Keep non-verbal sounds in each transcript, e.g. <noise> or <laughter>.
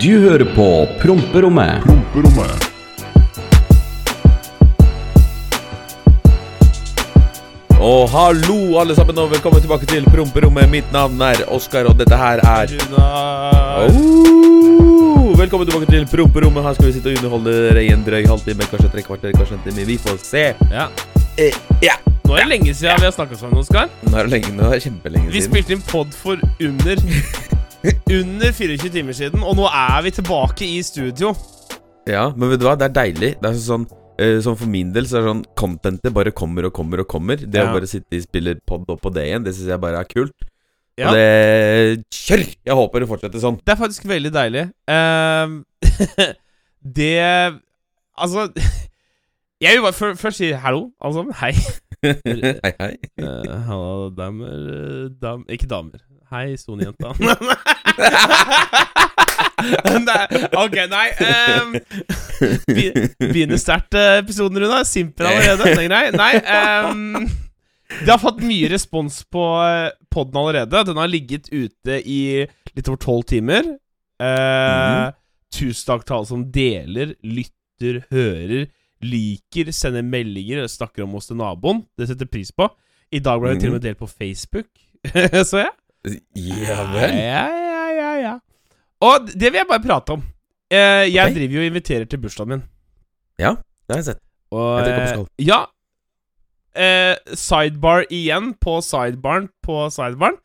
Du hører på Promperommet. Promperommet. Og hallo, alle sammen, og velkommen tilbake til Promperommet. Mitt navn er Oskar, og dette her er oh, Velkommen tilbake til Promperommet. Her skal vi sitte og underholde dere i en drøy halvtime, kanskje tre kvarter, kanskje en time. Vi får se. Ja. Eh, ja. Nå er det lenge siden vi har snakka sammen, Oskar. Nå er det lenge, nå er det kjempelenge Vi siden. spilte inn pod for under <laughs> Under 24 timer siden, og nå er vi tilbake i studio. Ja, men vet du hva, det er deilig. Det er sånn eh, Sånn For min del så er det sånn contentet bare kommer og kommer og kommer. Det Ja. å bare sitte i spiller pod opp på det igjen, det syns jeg bare er kult. Ja. Og det Kjør! Jeg håper det fortsetter sånn. Det er faktisk veldig deilig. Ehm, <laughs> det Altså Jeg vil bare før- først si hallo, alle sammen. Hei. <laughs> hei, hei. Uh, hallo, damer eh, dam, Ikke damer. Hei, sonejenta. <laughs> nei, ok, nei um, Begynner sterkt eh, episoden, Runa. Simper allerede. Er grei. Nei Um, Det har fått mye respons på uh, poden allerede. Den har ligget ute i litt over tolv timer. Eh, Tusen takk til alle som deler, lytter, hører, liker, sender meldinger eller snakker om oss til naboen. Det setter pris på. I dag ble det til og med delt på Facebook, <laughs> så jeg. Ja vel. Ja, ja, ja, ja. Og det vil jeg bare prate om. Eh, jeg okay. driver jo og inviterer til bursdagen min. Ja, Det har jeg sett. Og, Jeg eh, ja. Eh, sidebar igjen på sidebaren på sidebaren.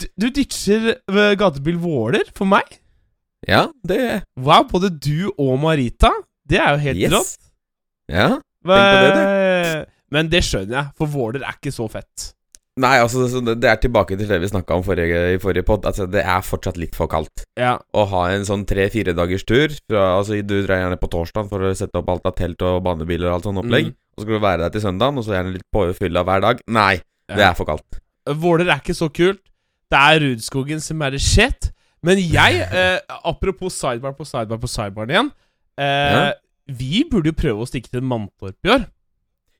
Du, du ditcher gatebil Våler for meg. Ja, det Wow, både du og Marita. Det er jo helt Yes. rått. Ja. men, Tenk på Men det skjønner jeg, for Våler er ikke så fett. Nei, altså, det det er tilbake til det vi snakka om forrige, i forrige pod. Altså, det er fortsatt litt for kaldt. Ja. Å ha en sånn tre-fire dagers tur fra, Altså, du drar gjerne på torsdag for å sette opp alt av telt og banebiler og alt sånt opplegg. Mm. Og så skal du være der til søndagen, og så gjerne litt påfylla hver dag. Nei, det er for kaldt. Våler er ikke så kult. Det er Rudskogen som er det shit. Men jeg, <laughs> eh, apropos sidebar på sidebar på sidebaren igjen eh, Ja. Vi burde jo prøve å stikke til Mantorp i år.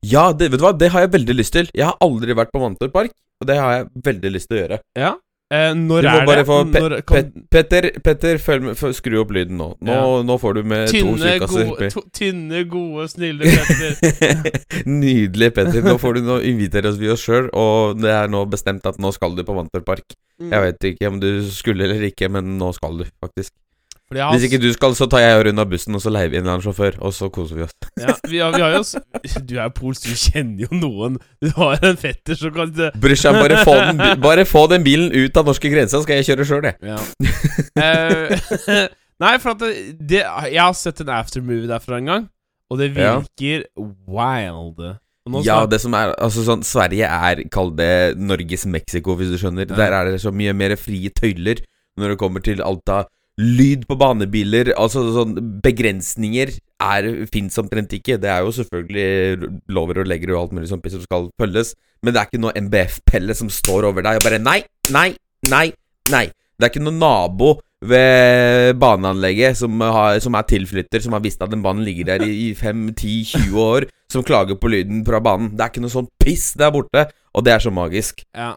Ja, det, vet du hva, det har jeg veldig lyst til. Jeg har aldri vært på Mantorp Park, og det har jeg veldig lyst til å gjøre. Ja. Eh, når Du må er bare det? få Pe Når kan, pe Petter, Petter følg skru opp lyden nå. Nå, nå får du med to tynne, tjukkaser. gode, to, tynne, gode, snille Petter. <laughs> Nydelig, Petter. Nå får du nå inviterer oss vi oss sjøl, og det er nå bestemt at nå skal du på Mantorp Park. Mm. Jeg vet ikke om du skulle eller ikke, men nå skal du, faktisk. Har, Hvis ikke du skal, så tar jeg og av bussen, og så leier vi inn en sjåfør, og så koser vi oss. <laughs> ja, vi, har, vi har jo s- Du er jo polsk, du kjenner jo noen. Du har en fetter som kan Bryr seg, bare få, den, <laughs> bare få den bilen ut av norske grenser, skal jeg kjøre sjøl, jeg. Ja. uh, <laughs> nei, for at det, det, Jeg har sett en aftermovie derfra en gang, og det Ja. virker wild. Ja, det som er Altså sånn Sverige er, kall det Norges Mexico, hvis du skjønner. Ja. Der er det så mye mer frie tøyler når det kommer til alt av lyd på banebiler. Altså sånn Begrensninger er fins omtrent ikke. Det er jo selvfølgelig lover og legger og alt mulig sånt som skal følges, men det er ikke noe MBF-pelle som står over deg og bare Nei, nei, nei, nei. Det er ikke noen nabo ved baneanlegget som, har, som er tilflytter, som har visst at den banen ligger der i 5-10-20 år, som klager på lyden fra banen. Det er ikke noe sånn piss der borte, og det er så magisk. ja.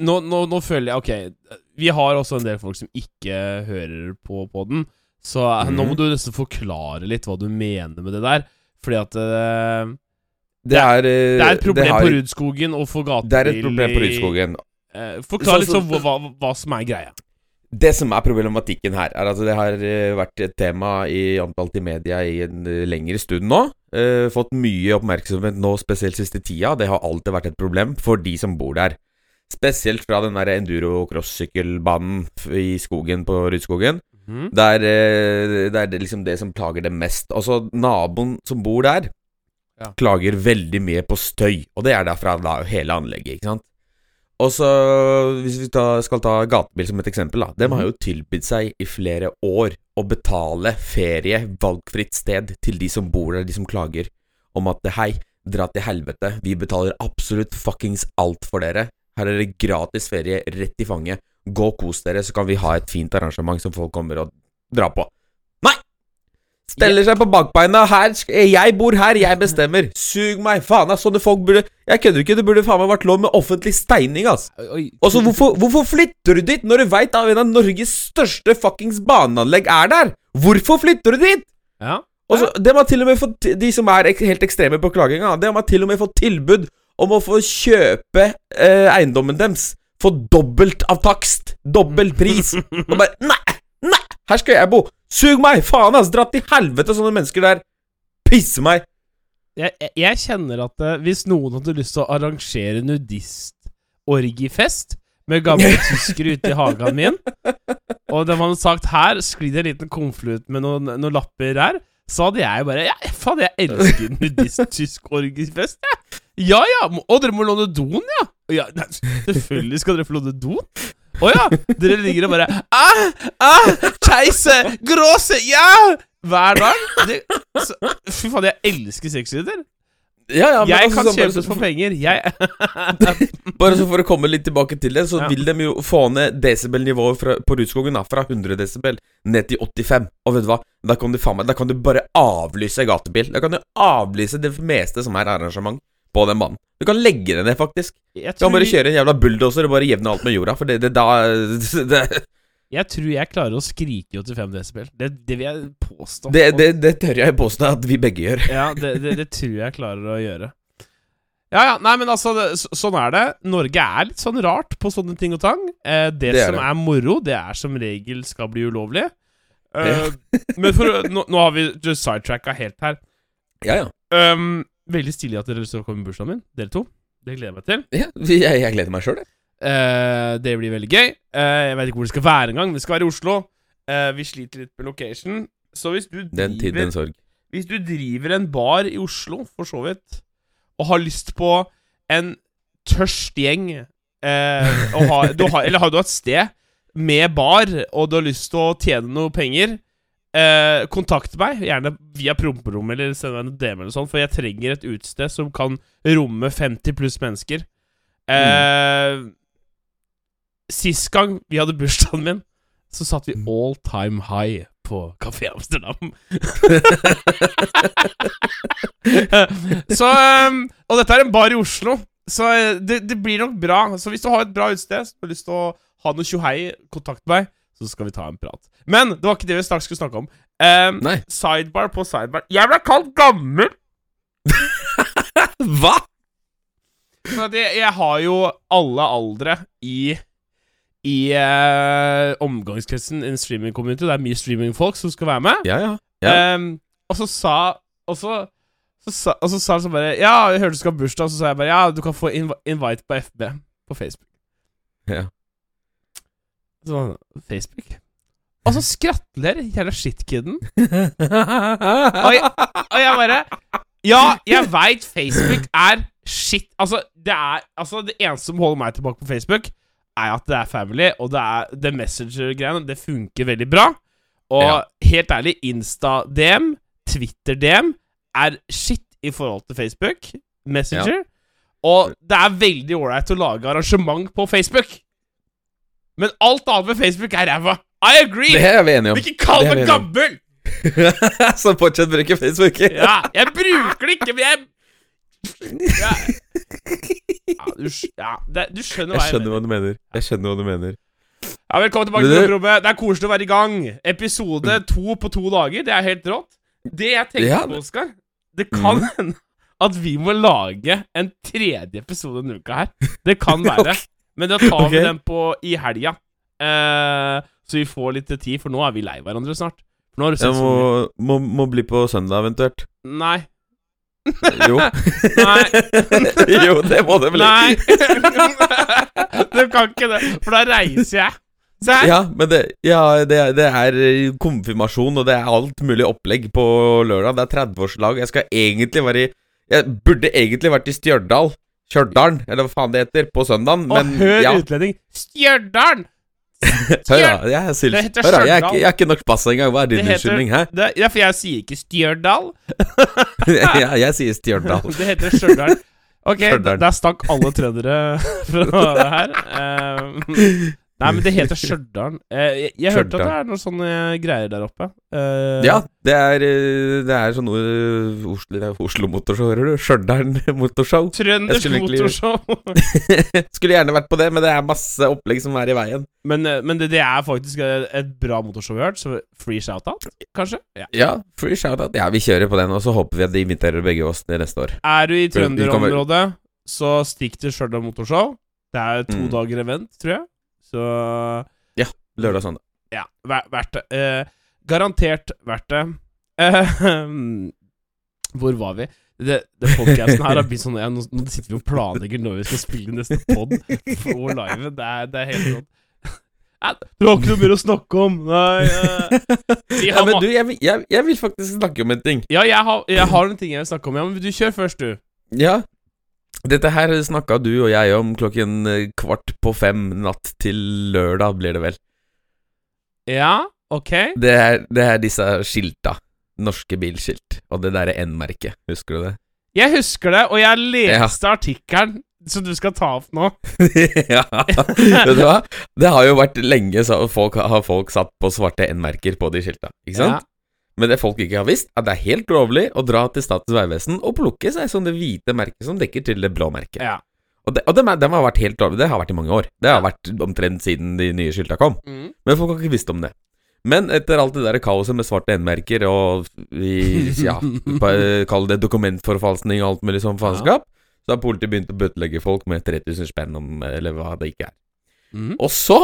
Nå, nå, nå føler jeg Ok, vi har også en del folk som ikke hører på poden, så mm. nå Mhm. må du nesten forklare litt hva du mener med det der. Fordi at eh, Det er, eh, det er et problem har- på Rudskogen og for gatebil Det er et problem på Rudskogen. Eh, forklar Så- så- sånn hva, hva, som er greia. Det som er problematikken her, er at det har vært et tema i omtalt i media i en lengre stund nå. Eh, fått mye oppmerksomhet nå, spesielt siste tida. Det har alltid vært et problem for de som bor der. Spesielt fra den der enduro-cross-sykkelbanen i skogen på Rudskogen. Mm. Er, eh, det er liksom det som plager dem mest. Altså, naboen som bor der, Ja. klager veldig mye på støy. Og det er derfra da hele anlegget, ikke sant. Og så, hvis vi ta, skal ta gatebil som et eksempel, da. De har jo tilbudt seg i flere år å betale ferie, valgfritt sted, til de som bor der, de som klager, om at hei, dra til helvete, vi betaler absolutt fuckings alt for dere. Her er det gratis ferie rett i fanget. Gå og kos dere, så kan vi ha et fint arrangement som folk kommer og drar på. Nei! Steller seg på bakbeina. Her, jeg bor her, jeg bestemmer. <laughs> Sug meg, faen ass. Sånne folk burde Jeg kødder ikke, det burde faen meg vært lov med offentlig steining, ass. Og så hvorfor, hvorfor flytter du dit når du veit at en av Norges største fuckings baneanlegg er der? Hvorfor flytter du dit? Ja. Også, De har til og med fått De som er helt ekstreme på klaginga, de har til og med fått tilbud om å få kjøpe eh, eiendommen deres for dobbelt av takst. Dobbel pris. <laughs> Og bare Nei! Nei! Her skal jeg bo! Sug meg! Faen, ass! Dra til helvete, sånne mennesker der. Pisse meg! Jeg, jeg, jeg kjenner at eh, hvis noen hadde lyst til å arrangere nudistorgifest med gamle <laughs> tyskere ute i hagen min, og de hadde sagt 'her sklir det en liten konvolutt med noen, noen lapper her', så hadde jeg bare Ja, faen, jeg elsker nudist-tysk orgifest, jeg. Ja ja, og dere må låne doen, ja? ja nei, selvfølgelig skal dere få låne doen. Å ja! Dere ligger og bare ah, ah, Keise! Gråse! Ja! Hver dag. Det, så, fy faen, jeg elsker sexlyder. Ja, ja, jeg altså, kan sånn, kjempes for penger. Jeg <laughs> Bare så for å komme litt tilbake til det, så Ja. vil de jo få ned desibelnivået på Rudskogen da, fra 100 desibel ned til 85. Og vet du hva? Da kan du faen meg Da kan du bare avlyse gatebil. Da kan du avlyse det meste som er arrangement på den banen. Du kan legge det ned, faktisk. jeg, Du kan bare kjøre en jævla bulldoser og bare jevne alt med jorda, for det, det da <laughs> det, jeg tror jeg klarer å skrike i 85 desibel. Det, det vil jeg påstå. det, det, det tør jeg påstå at vi begge gjør. Ja, det, det, det tror jeg klarer å gjøre. Ja, ja, nei, men altså, sånn er det. Norge er litt sånn rart på sånne ting og tang. Eh, det, som er moro, det er som regel skal bli ulovlig. Eh, men for, nå, nå har vi sidetracka helt her. Ja, ja. Um, veldig stilig at dere har lyst til å komme i bursdagen min, dere to. Det gleder jeg meg til. ja jeg, jeg gleder meg sjøl, jeg. Eh, det blir veldig gøy. Eh, jeg vet ikke hvor det skal være engang. Det skal være i Oslo. Eh, vi sliter litt med location. Så hvis du Den tid, driver den sorg. Hvis du driver en bar i Oslo, for så vidt, og har lyst på en tørst gjeng eh, har, du har, Eller har du et sted med bar, og du har lyst til å tjene noe penger, eh, kontakt meg. Gjerne via promperommet eller send meg en DM eller sånn, for jeg trenger et utested som kan romme 50 pluss mennesker. Eh, Sist gang vi hadde bursdagen min, så satt vi all time high på Kafé Amsterdam. <laughs> så um, Og dette er en bar i Oslo, så eh, det, det blir nok bra. Så hvis du har et bra utsted så har du lyst til å ha noe tjohei, kontakt meg, så skal vi ta en prat. Men det var ikke det vi straks skulle snakke om. Um, Nei. sidebar på sidebar. Jeg ble kalt gammel! <laughs> Hva?! Jeg, jeg har jo alle aldre i I eh, omgangskretsen i en streaming-community. Det er mye streaming-folk som skal være med. Ja, ja. Ja. Um, og så sa Og så, så sa, og så sa han sånn bare Ja, jeg hørte du skal ha bursdag, og så sa jeg bare Ja, du kan få inv invite på FB på Facebook. Ja. Sånn Facebook. Og så skrattler jævla shitkiden. Og jeg, og jeg bare Ja, jeg veit Facebook er shit Altså, det er Altså, det eneste som holder meg tilbake på Facebook, er at det er family, og det er det Messenger-greiene. Det funker veldig bra. Og Ja. helt ærlig, Insta-DM, Twitter-DM er shit i forhold til Facebook. Messenger. Og det er veldig ålreit å lage arrangement på Facebook. Men alt annet med Facebook er ræva. I agree! Det er vi enige om. Ikke kall meg gammel! <laughs> Så fortsett å bruke Facebook. Ja, jeg bruker det ikke, men jeg ja. Ja, du, ja, det, du skjønner hva Jeg jeg, skjønner mener. hva du mener. Jeg skjønner hva du mener. Ja, velkommen tilbake til rommet. Det er koselig å være i gang. Episode to på to dager. Det er helt rått. Det jeg tenkte Ja, på, Oskar Det kan hende mm. at vi må lage en tredje episode denne uka her. Det kan <laughs> være. Men da tar vi Ok. den på i helga. Eh, så vi får litt tid, for nå er vi lei hverandre snart. Nå har du sett må, må, må bli på søndag, eventuelt. Nei. <laughs> Jo. Nei. <laughs> jo, det må det bli. Nei! <laughs> du kan ikke det, for da reiser jeg. Se her. Ja, men det, ja, det, det er konfirmasjon, og det er alt mulig opplegg på lørdag. Det er 30-årslag. Jeg skal egentlig være i Jeg burde egentlig vært i Stjørdal. Stjørdal, eller hva faen det heter, på søndagen. Og hør ja, utlending. Stjørdal! <laughs> hør da. Jeg syls, Det heter hør jeg ikke, jeg er ikke nok pass engang. Hva er din unnskyldning, hæ? Det, ja, for jeg sier ikke Stjørdal. <laughs> ja, jeg sier Stjørdal. <laughs> Det heter Stjørdal. Ok, Stjørdal. der stakk alle trøndere fra her. Eh, Nei, men det heter <laughs> Stjørdal. Eh, jeg jeg hørte at det er noen sånne greier der oppe. Uh, Ja, det er, eh, det er sånn Oslo, Oslo Motorshow, hører du? Stjørdal <laughs> Motorshow. Trønders skulle Motorshow. <laughs> Skulle gjerne vært på det, men det er masse opplegg som er i veien. men men det, det er faktisk et bra motorshow vi har hørt, så free shout-out, kanskje? Ja. Ja, free shout-out. Ja, vi kjører på den, og så håper vi at de inviterer begge oss til neste år. Er du i trønderområdet, så stikk til Stjørdal Motorshow. Det er to Mm. dager event, tror jeg. Så Lørdag og søndag. ja, ver- verdt det. Eh, garantert verdt det. Eh, <laughs> hvor var vi? Det, det podcasten her har blitt sånn ja, nå, nå sitter vi og planlegger når vi skal spille neste pod For live. Det er, det er helt sånn Ja, Du har ikke noe mer å snakke om? Nei uh, Ja, men du, jeg, jeg, jeg vil faktisk snakke om en ting. Ja, jeg har, jeg har en ting jeg vil snakke om. Ja, men du kjør først, du. Ja. Dette her snakka du og jeg om klokken eh, kvart på fem natt til lørdag, blir det vel. Ja, ok. Det er, det er disse skilta. Norske bilskilt. Og det derre N-merket. Husker du det? Jeg husker det, og jeg leste artikkelen som du skal ta opp nå. <laughs> ja. Vet du hva? Det har jo vært lenge så folk, har folk satt på svarte N-merker på de skilta. Ikke sant? Men det folk ikke har visst, er at det er helt lovlig å dra til Statens vegvesen og plukke seg sånne hvite merket som dekker til det blå merket. Ja. Og, det, og dem, er- dem har vært helt lovlig. Det har vært i mange år. Det har Ja. vært omtrent siden de nye skilta kom. Mm. Men folk har ikke visst om det. Men etter alt det der kaoset med svarte N-merker og vi, ja, Kall det dokumentforfalskning og alt mulig sånn faenskap, så har politiet begynt å bøtelegge folk med 3000 spenn om Eller hva det ikke er. Mm. Og så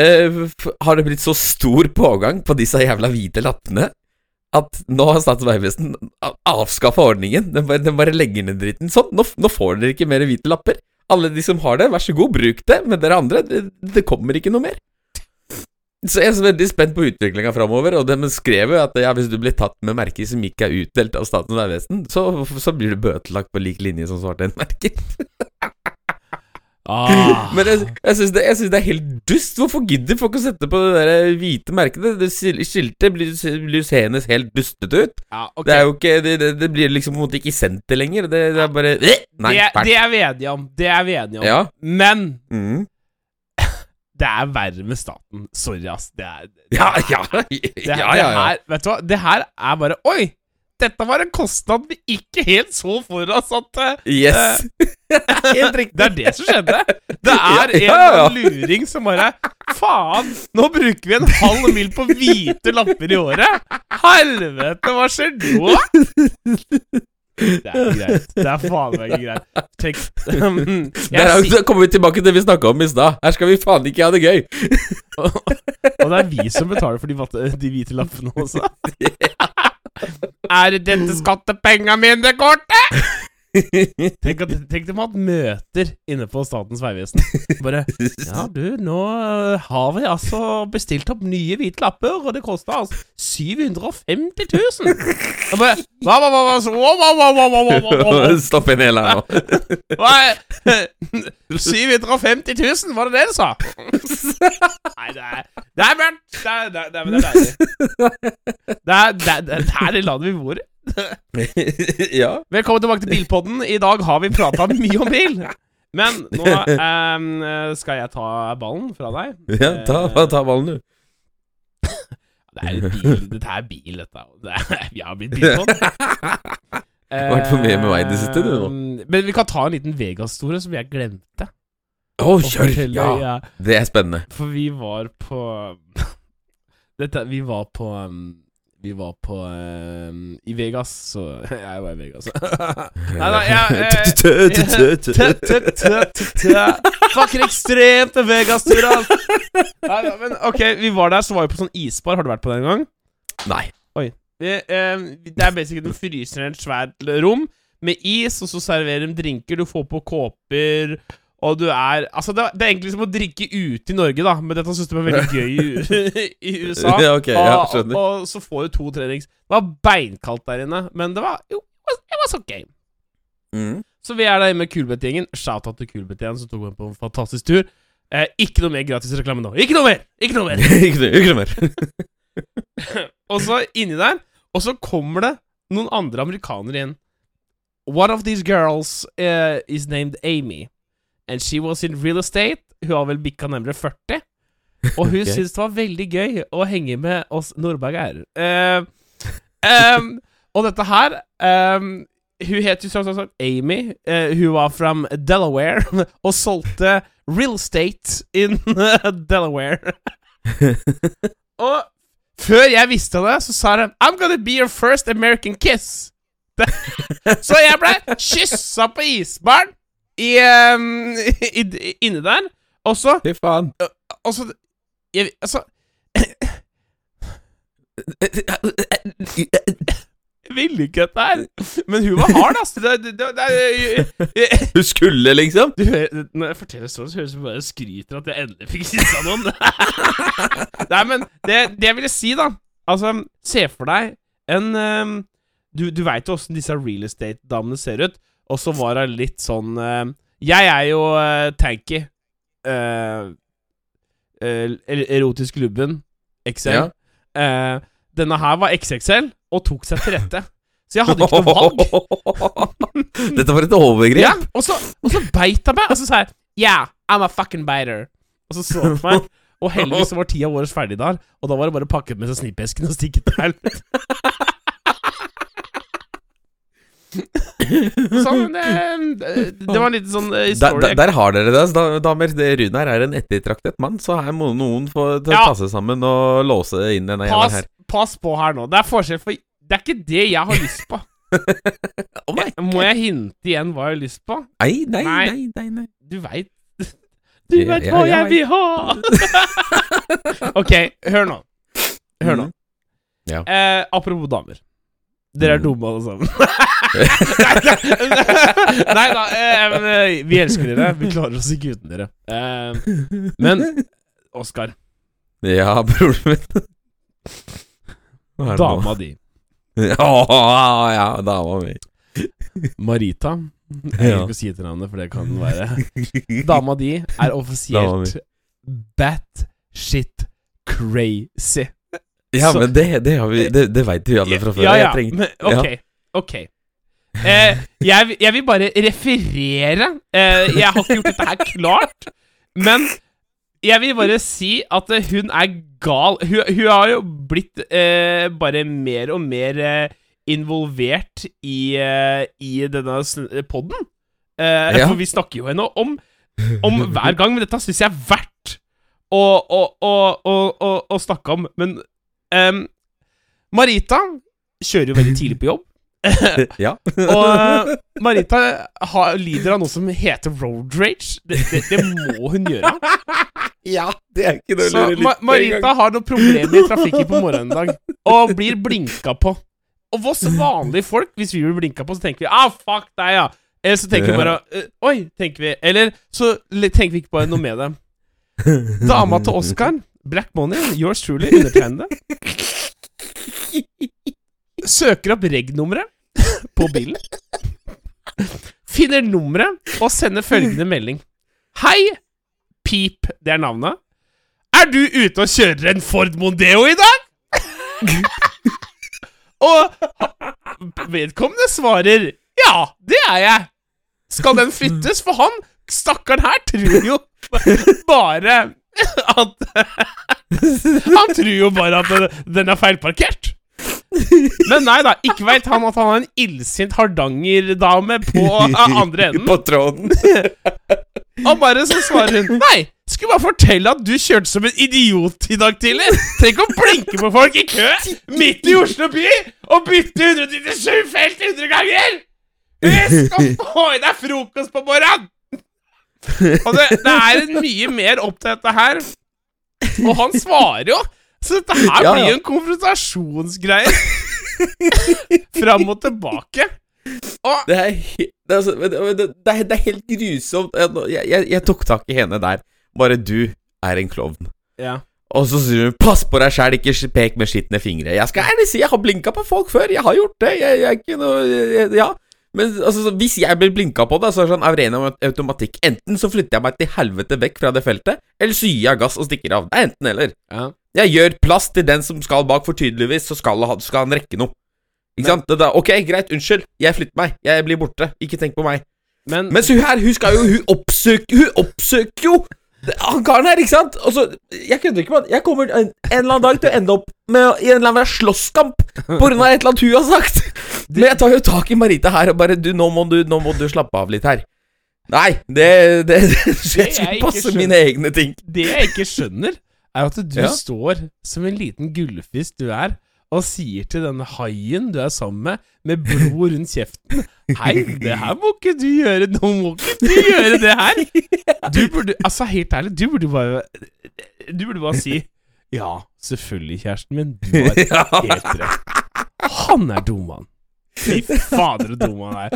eh, har det blitt så stor pågang på disse jævla hvite lappene at nå har Statens vegvesen avskaffa ordningen. Den bare, den bare legger ned dritten. Sånn, nå, nå får dere ikke mer hvite lapper. Alle de som har det, vær så god, bruk det. Men dere andre, det, det kommer ikke noe mer. Så jeg er så veldig spent på utviklinga framover, og de skrev jo at ja, hvis du blir tatt med merker som ikke er utdelt av Statens vegvesen, så, så blir du bøtelagt på lik linje som svarte N-merker. <laughs> Ah. <laughs> Men jeg, jeg syns det, det er helt dust. Hvorfor gidder folk å sette på det der hvite merket? Det, skiltet blir, blir seende helt dustete ut. ja, okay. Det er jo ikke Det, det, det blir liksom på en måte ikke sendt lenger. Det, det er bare øh, Nei, det, er vi enige om. Det er vi enige om. Ja. Men Mm. <laughs> det er verre med staten. Sorry, ass. Det er det, Ja, ja, det, ja, ja, det her, Vet du hva, det her er bare Oi! Dette var en kostnad vi ikke helt så for oss at eh, Yes. <laughs> Helt riktig. Det er det som skjedde. Det er en Ja, ja, luring som bare Faen, nå bruker vi en halv mil på hvite lapper i året! Helvete, hva skjer nå? Det er greit. Det er faen meg ikke greit. Tenk <laughs> Der er- kommer vi tilbake til det vi snakka om i stad. Her skal vi faen ikke ha det gøy. Og det er vi som betaler for de, de hvite lappene også. <laughs> Er dette skattepenga mine, kortet? Tenk, at, tenk de hadde møter inne på Statens vegvesen. Bare Ja, du, nå har vi altså bestilt opp nye hvite lapper, og det kosta altså 750 000! Og bare hva, hva, hva, Stopp en hel her nå. 750 000, var det det du sa? Nei, det er Det er mørkt! Det er, det er, det er, det er det landet vi bor i. <laughs> ja. Velkommen tilbake til Bilpodden. I dag har vi prata mye om bil. Men nå um, skal jeg ta ballen fra deg. ja ta, ta ballen, du. Det er bil, dette er bil, dette. Det er, vi har blitt bilpod. <laughs> Vært for mye med meg i det siste, du, nå. Men vi kan ta en liten Vegas-store som jeg glemte. Å, oh, kjør! Ja. Ja, det er spennende. For vi var på <laughs> Dette Vi var på um, Vi var på um, I Vegas, så <laughs> Jeg var i Vegas. <laughs> Nei, nei, jeg <laughs> Fucker ekstremt med Vegas-tur, altså. Nei, nei, Men ok, vi var der, så var vi på sånn isbar. Har du vært på det en gang? Nei. Vi, eh, det er basically du fryser ned et svært rom med is, og så serverer de drinker. Du får på kåper, og du er Altså, det, det er egentlig som å drikke ute i Norge, da, men dette syns de er veldig gøy i, <laughs> i USA. Ja, ok, ja, skjønner. og, og så får du to trenings. Det var beinkaldt der inne, men det var jo Det var så gøy. Mm. Så vi er der med Kulbeth-gjengen. Shout-out til Kulbeth-gjengen, som tok meg på en fantastisk tur. Eh, ikke noe mer gratis reklame nå. Ikke noe mer! Ikke noe mer! <laughs> ikke, ikke noe mer. <laughs> Og så inni der, og så kommer det noen andre amerikanere inn. One of these girls uh, is named Amy. And she was in real estate. Hun har vel bikka nærmere 40. Og hun okay. syntes det var veldig gøy å henge med oss nordberger. Uh, um, og dette her um, Hun het jo sånn som Amy. Uh, hun var fra Delaware <laughs> og solgte real estate in <laughs> Delaware. <laughs> og før jeg visste det, så sa hun I'm gonna be your first American kiss. så jeg ble kyssa på isbaren i, um, i, inni der. Og så Fy faen. Og så jeg, Altså ville ikke dette her. Men hun var hard, ass. Det, det, det, Du skulle, liksom? du når jeg forteller sånn, så høres det ut som jeg skryter at jeg endelig fikk kyssa noen. <laughs> Nei, men det, det jeg ville si, da Altså, se for deg en um, Du, du veit jo åssen disse real estate-damene ser ut, og så var hun litt sånn uh, Jeg er jo uh, tanky. Uh, erotisk lubben. XL. Ja. Denne her var XXL og tok seg til rette. Så jeg hadde ikke noe valg. <laughs> Dette var et overgrep. Ja, og så, og så beit han meg, og så sa jeg Yeah, I'm a fucking biter. Og så så han på meg, og heldigvis var tida vår ferdig der, og da var det bare å pakke med seg snippesken og stikke til helvete. <laughs> <laughs> Sånn, det, det var en liten sånn eh, Der, historie. der, der har dere det, altså, damer. Runar er en ettertraktet mann, så her må noen få Ja. seg sammen og låse inn denne pass, her. pass på her nå. Det er forskjell, for det er ikke det jeg har lyst på. <laughs> Nei. Må jeg hinte igjen hva jeg har lyst på? Nei, nei, Nei. nei, nei. Du veit <laughs> Du veit hva ja, jeg vil ha! ok, hør nå. Hør nå. Mm. Ja. Eh, apropos damer. Dere er Mhm. dumme alle sammen. Nei da, eh, men, vi elsker dere. Vi klarer oss ikke uten dere. Eh, <laughs> men Oskar, Ja, broren min. Nå? dama di, <laughs> Ja, ja, dama mi. Marita Jeg vil Ja. ikke si etternavnet, for det kan være Dama di er <laughs> offisielt bat shit crazy. Ja, Så- men det, det, har vi, det, det veit vi alle fra før. Ja, ja, Jeg trenger- men ok. Ok. Eh, jeg, jeg vil bare referere. Eh, jeg har ikke gjort dette her klart, men jeg vil bare si at eh, hun er gal. Hun, hun har jo blitt eh, bare mer og mer eh, involvert i, eh, i denne poden. Eh, Ja. For vi snakker jo henne om, om hver gang, men dette syns jeg er verdt å, å, å, å, snakke om. Men em, Marita kjører jo veldig tidlig på jobb. <laughs> Ja. <laughs> Og eh, Marita har, lider av noe som heter road rage. Det, det, det må hun gjøre. <laughs> ja, det er ikke noe Så Ma Marita har noen problemer i trafikken på morgenen en dag, og blir blinka på. Og oss vanlige folk, hvis vi blir blinka på, så tenker vi ah, fuck deg, ja. Eller så tenker vi bare «Eh, Oi, tenker vi. Eller så tenker vi ikke bare noe med det. Dama til Oscar, Black Money, yours truly, undertegnede, søker opp reg-nummeret på bilen. Finner nummeret og sender følgende melding. Hei, Pip, det er navnet. Er du ute og kjører en Ford Mondeo i dag? og vedkommende svarer ja, det er jeg. Skal den flyttes? For han stakkaren her tror jo bare at Han tror jo bare at den, er feilparkert. <laughs> Men nei da, ikke veit han at han har en illsint Hardanger-dame på <laughs> eh, andre enden. På tråden. <laughs> Og bare så svarer hun Nei, skulle bare fortelle at du kjørte som en idiot i dag tidlig. Tenk å blinke på folk i kø midt i Oslo by og bytte 197 felt 100 ganger! Husk å få i deg frokost på morgenen! Og det, det er mye mer opp til dette her. Og han svarer jo. Så dette her Ja, blir jo en konfrontasjonsgreie. <laughs> Fram og tilbake. Og Det er, det, er, altså, det, er, det er helt grusomt. Jeg, jeg, jeg, tok tak i henne der. Bare du er en klovn. Ja. Og så sier hun 'pass på deg sjæl, ikke pek med skitne fingre'. Jeg skal ærlig si jeg har blinka på folk før. Jeg har gjort det. Jeg, jeg er ikke noe Ja. Men altså, så hvis jeg blir blinka på, da, så er det sånn av ren automatikk Enten så flytter jeg meg til helvete vekk fra det feltet, eller så gir jeg gass og stikker av. Det er enten eller. ja. Jeg gjør plass til den som skal bak, for tydeligvis så skal, han- skal han rekke noe. Ikke Men- sant? Det da, ok, greit, unnskyld. Jeg flytter meg. Jeg blir borte. Ikke tenk på meg. Men, Mens hun her, hun skal jo Hun oppsøker Hun oppsøker jo Det- Han karen her, ikke sant? Og så, Jeg kødder ikke, mann. Jeg kommer en, en eller annen dag til å ende opp med i en eller annen slåsskamp av et eller annet hun har sagt. Men jeg tar jo tak i Marita her og bare Du, nå du, nå må du slappe av litt her. Nei, det, det, det, Jeg skulle passe mine egne ting. Det jeg ikke skjønner, er at du Ja. står som en liten gullfisk du er, og sier til denne haien du er sammen med, med blod rundt kjeften Hei, det her må ikke du gjøre, nå må ikke du gjøre det her! Du burde, altså helt ærlig, du burde bare Du burde bare si Ja, selvfølgelig, kjæresten min, du har <laughs> helt rett. Han er dum, han. Fy fader, så dum han er.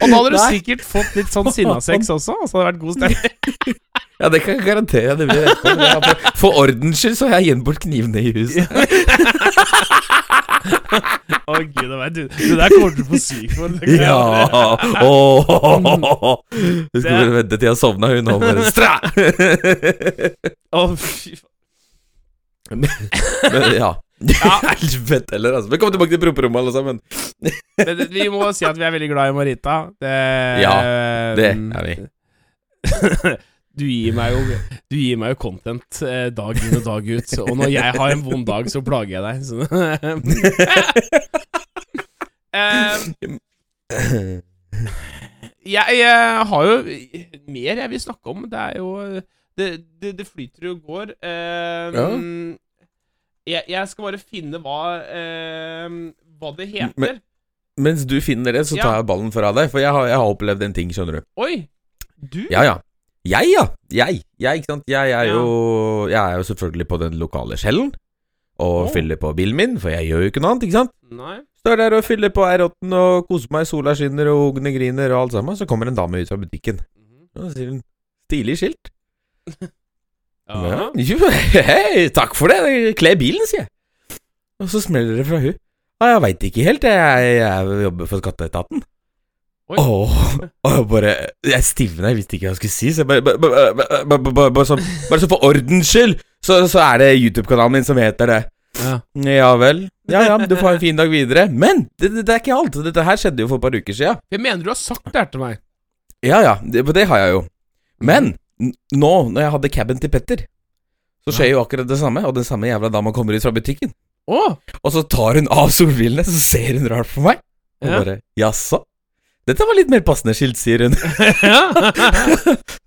Og da hadde du sikkert fått litt sånn sinnasex også, og så hadde det vært god stemning. <laughs> Ja, det kan jeg garantere. Det blir har- For ordens skyld så har jeg gitt bort knivene i huset. <laughs> <laughs> Å gud, det, var, du, det der kommer du til å få syk for. Ja Åh. Du skal bare vente til jeg sovna, hun nå bare stra! Å, fy faen. Men ja. <laughs> Ja. <laughs> Helvete heller, altså. Velkommen tilbake til promperommet, alle sammen. Men Vi må si at vi er veldig glad i Marita. Det, Ja, Det er vi. Du gir meg jo Du gir meg jo content eh, dag inn og dag ut. Og når jeg har en vond dag, så plager jeg deg. Så. <laughs> Eh, jeg, jeg har jo mer jeg vil snakke om. Det er jo Det, det, det flyter og går. Eh, Ja. jeg, jeg skal bare finne hva eh, Hva det heter. Men- Mens du finner det, så tar jeg ballen fra deg. For jeg har, jeg har opplevd en ting, skjønner du. Oi! Du? Ja, ja. Jeg, ja. Jeg, jeg ikke sant. Jeg er Ja. jo Jeg er jo selvfølgelig på den lokale skjellen. Og oh. fyller på bilen min, for jeg gjør jo ikke noe annet, ikke sant. Nei. Står der og fyller på R8-en og koser meg, sola skinner og ungene griner og alt sammen. Så kommer en dame ut fra butikken. Og så sier hun 'stilig skilt'. <laughs> Ja. Jo, <laughs> hei, takk for det. Kle bilen, sier jeg. Og så smeller det fra hun. Ja, jeg veit ikke helt, jeg, jeg jobber for skatteetaten. Oi. Åh, og jeg bare Jeg stivna, jeg visste ikke hva jeg skulle si. Så jeg bare, bare, sånn, bare så for ordens skyld, så, så er det YouTube-kanalen min som heter det. Ja. Ja vel. Ja ja, du får ha en fin dag videre. Men det, det, det er ikke alt. Dette her skjedde jo for et par uker siden. Jeg mener du har sagt det her til meg. Ja ja, det, det har jeg jo. Men nå, når jeg hadde caben til Petter, så skjer jo akkurat det samme, og den samme jævla dama kommer ut fra butikken. Oh. Og så tar hun av solbrillene, så ser hun rart på meg. Og Ja. bare Jaså? Dette var litt mer passende skilt, sier hun. ja.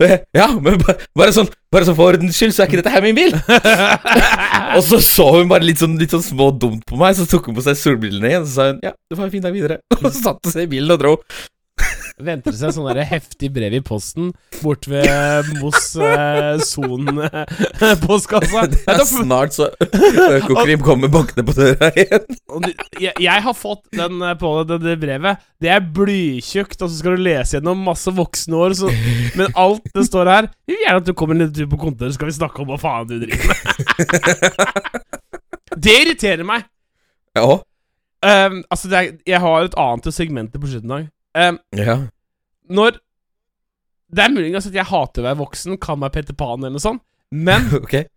<laughs> ja, men bare, sånn Bare sånn for ordens skyld, så er ikke dette her min bil. <laughs> Og så så hun bare litt sånn, litt sånn små dumt på meg, så tok hun på seg solbrillene igjen, og så sa hun ja, du får ha en fin dag videre. <laughs> Og så satte hun seg i bilen og dro. Venter det seg sånn heftig brev i posten bort ved Moss eh, Son-postkassa. Det er snart så Økokrim kommer bankende på døra igjen. Jeg, jeg har fått den eh, på det, det brevet. Det er blytjukt, og så skal du lese gjennom masse voksne år. Så, men alt det står her Vi vil gjerne at du kommer en liten tur på kontoret, så skal vi snakke om hva faen du driver med. <laughs> det irriterer meg. Ja. Um, altså, er, jeg har et annet segment på slutten av um, ja. Når Det er muligens at jeg hater å være voksen, kan meg Petter Pan eller noe sånt, men <laughs> okay.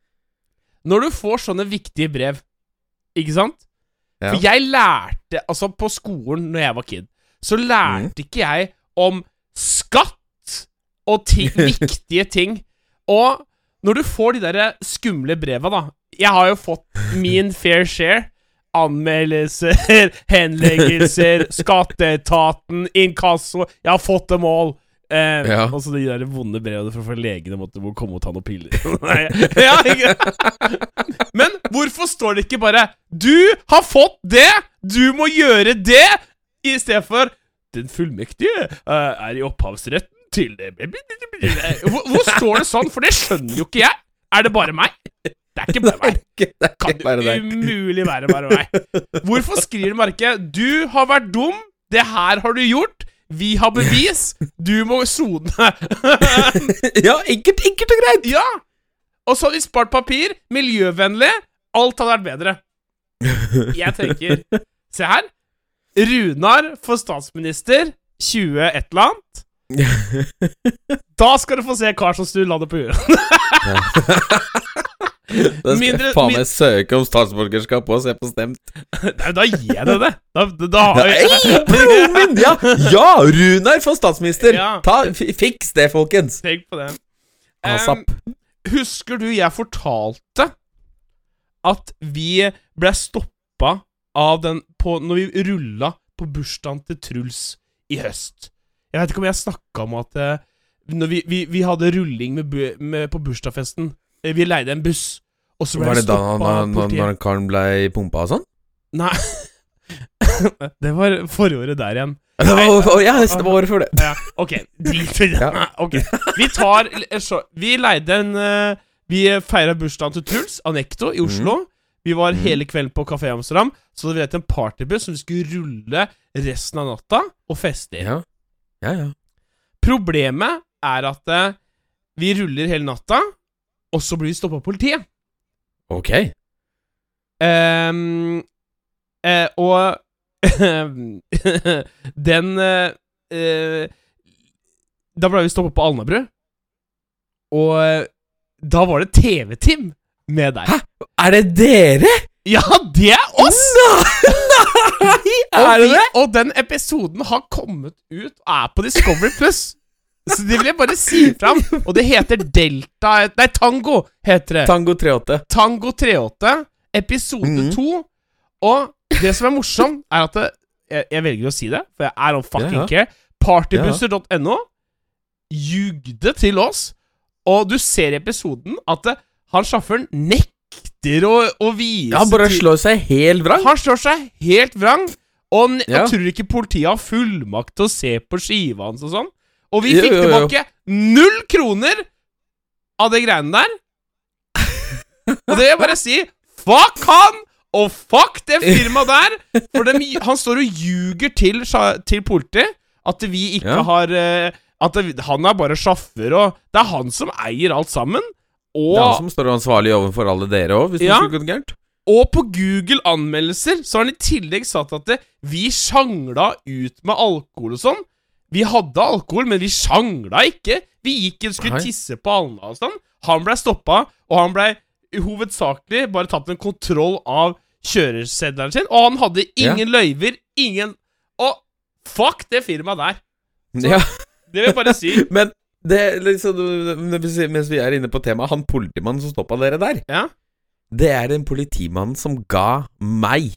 når du får sånne viktige brev, ikke sant? Ja. For jeg lærte Altså, på skolen når jeg var kid, så lærte ikke jeg om skatt og ting, <laughs> viktige ting. Og når du får de der skumle breva, da Jeg har jo fått min fair share. Anmeldelser, <laughs> henleggelser, <laughs> skatteetaten, inkasso Jeg har fått dem all. Eh, Ja. Og så de der vonde brevene fra legene måtte må komme og ta noen piller. <laughs> Nei, ja, ikke? Men hvorfor står det ikke bare 'Du har fått det! Du må gjøre det!' i stedet for 'Den fullmektige uh, er i opphavsretten til det hvor, hvor står det sånn? For det skjønner jo ikke jeg. Er det bare meg? Det er ikke bare meg. <laughs> Det er Kan ikke bare det deg. umulig være bare meg? Hvorfor skriver du merke 'Du har vært dum. Det her har du gjort. Vi har bevis. Du må sone'. <laughs> Ja, enkelt, enkelt og greit. ja! Og så hadde vi spart papir. Miljøvennlig. Alt hadde vært bedre. Jeg tenker Se her. Runar for statsminister 20 et eller annet. <laughs> Da skal du få se kar som snur landet på huet. Da skal Mindre- jeg faen meg søke om statsborgerskap og se på stemt. Nei, da gir jeg deg det. Da, da, har jeg broren min! Ja, ja Runar for statsminister! Ja. Ta, Fiks det, folkens. Tenk på det. Um, Husker du jeg fortalte at vi ble stoppa av den på, Når vi rulla på bursdagen til Truls i høst? Jeg vet ikke om jeg snakka om at eh, når vi, vi, vi hadde rulling med, med, på bursdagsfesten. Eh, Vi leide en buss, og så ble Var vi det da stoppa når, av når, når karen ble pumpa og sånn? Nei. <laughs> det var forrige året der igjen. Det var, ja, det var året før det. Ja, ok, drit i det. Ok, Vi tar så, Vi leide en eh, Vi feira bursdagen til Truls, Anekto, i Oslo. Vi var Mhm. hele kvelden på Kafé Amsterdam, så vi leide en partybuss som vi skulle rulle resten av natta og feste i. Ja, ja. ja. Problemet er at eh, vi ruller hele natta, og så blir vi stoppa av politiet. Ok. Um, uh, og <laughs> den uh, uh, Da ble vi stoppa på Alnabru, og eh, da var det TV-Team med deg. Hæ? Er det dere? Ja, det er oss! Nei! <laughs> Er det det? og den episoden har kommet ut og er på Discovery Plus. Så det vil jeg bare si fram. Og det heter Delta Nei, Tango heter det. Tango 38. Tango 38, episode Mhm. 2. Og det som er morsomt, er at det, jeg, jeg velger å si det, for jeg er on fucking Ja, ja. care. Partybusser.no jugde til oss, og du ser i episoden at det, han sjåføren nekter å, å vise Ja, han bare slår seg helt vrang. Han slår seg helt vrang, og Ja. jeg tror ikke politiet har fullmakt til å se på skiva hans og sånn. Og vi fikk jo, jo. tilbake null kroner av det greiene der. Og det vil jeg bare si Fuck han! Og fuck det firmaet der! For dem, han står og ljuger til, til politiet at vi ikke Ja. har eh, At det, han er bare sjaffer og det er han som eier alt sammen. Og Det er han som står ansvarlig overfor alle dere òg, hvis Ja. det skulle gått gærent. og på Google anmeldelser så har han i tillegg sagt at det, vi sjangla ut med alkohol og sånn. Vi hadde alkohol, men vi sjangla ikke. Vi gikk og skulle tisse på Alna og sånn. Han blei stoppa, og han blei hovedsakelig bare tatt en kontroll av kjøreseddelen sin. Og han hadde ingen løyver, ingen Og fuck det firmaet der! Så- Ja. <laughs> Det vil jeg bare si. <laughs> Men det, liksom, mens vi er inne på temaet, han politimannen som stoppa dere der, Ja. det er en politimann som ga meg,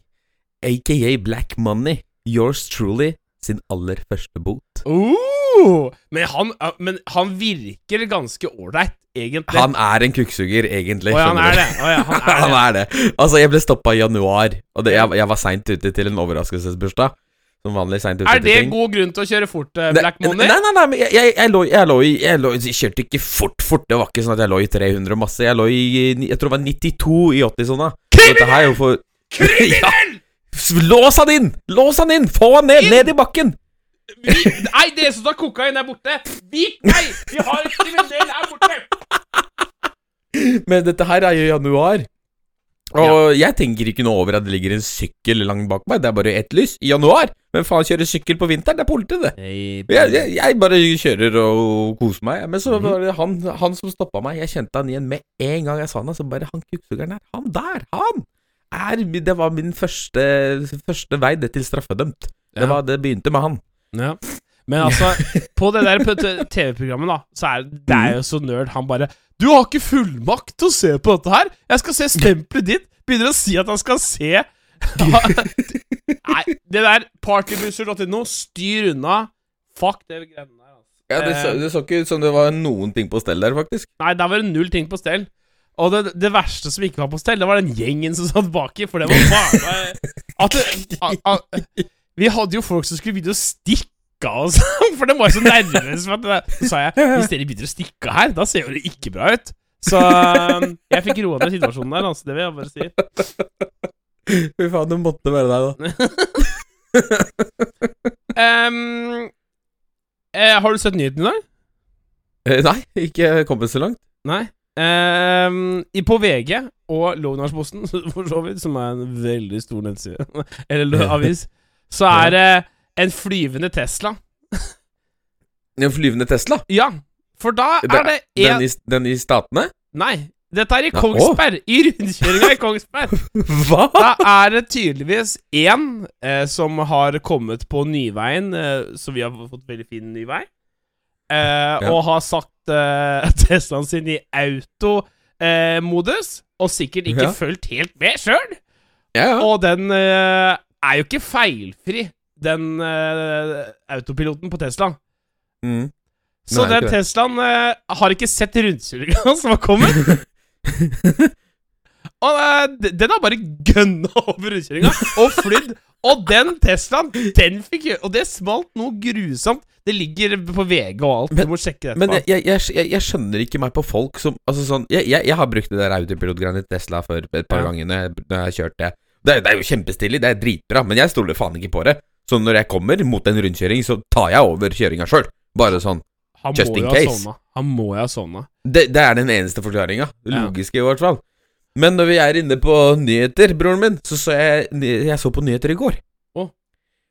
aka Black Money, yours truly, sin aller første bot. Uh, men, han, men han virker ganske ålreit, egentlig. Han er en kukksuger, egentlig. Oh, ja, han er det. Oh, ja, han er. <laughs> Han er det. Altså, jeg ble stoppa i januar, og det, jeg, jeg var seint ute til en overraskelsesbursdag. Som vanlig seint ute Er det ting. god grunn til å kjøre fort, uh, Black Money? Nei, nei, nei, men jeg, jeg, jeg, lå, jeg, lå jeg, lå, jeg kjørte ikke fort, fort. Det var ikke sånn at jeg lå i 300 masse. Jeg lå i Jeg tror det var 92 i 80-sona. Kriminell! <laughs> Kriminell! Lås han inn! Lås han inn! Få han ned! Inn! Ned i bakken! Vi, nei, dere som tar kokain, er borte! Vik meg! Vi har en kriminell her borte! Men dette her er jo januar. Og jeg tenker ikke noe over at det ligger en sykkel langt bak meg. Det er bare ett lys. I januar! Hvem faen kjører sykkel på vinteren? Det er politiet, det. Jeg, jeg, jeg bare kjører og koser meg. Men så var det han, han som stoppa meg. Jeg kjente han igjen med en gang jeg sa han. Så bare Han kukksugeren der. Han der! Han! Er, det var min første, første vei det til straffedømt. Det, var, det begynte med han. Ja. Men altså, <laughs> på det der TV-programmet, da, så er det er jo så nerd. Han bare 'Du har ikke fullmakt til å se på dette her! Jeg skal se stempelet ditt!' Begynner å si at han skal se <laughs> Nei, det der partybusser.no, styr unna. Fuck det greiene der, altså. Ja, det, så, Eh, det så ikke ut som det var noen ting på stell der, faktisk. Nei, der var det null ting på stell. Og det, det verste som ikke var på stell, det var den gjengen som satt baki, for det var bare det, Vi hadde jo folk som skulle begynne å stikke av <laughs> for de var jo så nervøse. Så sa jeg hvis dere begynner å stikke av her, da ser jo det ikke bra ut. Så um, jeg fikk roa ned situasjonen der, altså. Det vil jeg bare si. Fy faen, det måtte være deg, da. <laughs> Um, eh, har du sett nyheten i dag? Eh, nei, ikke kommet så langt. Nei. I, på VG og Lågnarsposten, <laughs> for så vidt, som er en veldig stor nettside, <laughs> eller <laughs> avis, så er det en flyvende Tesla. En flyvende Tesla? Ja, for da er det en Den i, den i Statene? Nei, dette er i Ja, Kongsberg. I rundkjøringa i Kongsberg. Hva? Da er det tydeligvis én eh, som har kommet på Nyveien, eh, så vi har fått veldig fin ny vei, eh, Ja. og har sagt eh, <laughs> Teslaen sin i automodus, og sikkert ikke Ja. fulgt helt med sjøl. Ja, ja. Og den uh, er jo ikke feilfri, den uh, autopiloten på Tesla. Mm. Så Nei, den. Teslaen eh, har ikke sett rundkjøringa <laughs> som har kommet. <laughs> og eh, den har bare gønna <laughs> over rundkjøringa og flydd. Og den Teslaen, den fikk Og det smalt noe grusomt. Det ligger på VG og alt. Men- du må sjekke det Men jeg, jeg, jeg, jeg skjønner ikke meg på folk som Altså sånn Jeg, jeg, jeg har brukt det der autopilotgreiene til Tesla for et par Ja. ganger når jeg, når jeg har kjørt det. Det er, det er jo kjempestilig, det er dritbra, men jeg stoler faen ikke på det. Så når jeg kommer mot en rundkjøring, så tar jeg over kjøringa sjøl. Bare sånn. Han just in case. Sånne. Han må jo ha sovna. Det, det er den eneste forklaringa. Ja. Logiske, i hvert fall. Men når vi er inne på nyheter, broren min, så så jeg Jeg så på nyheter i går.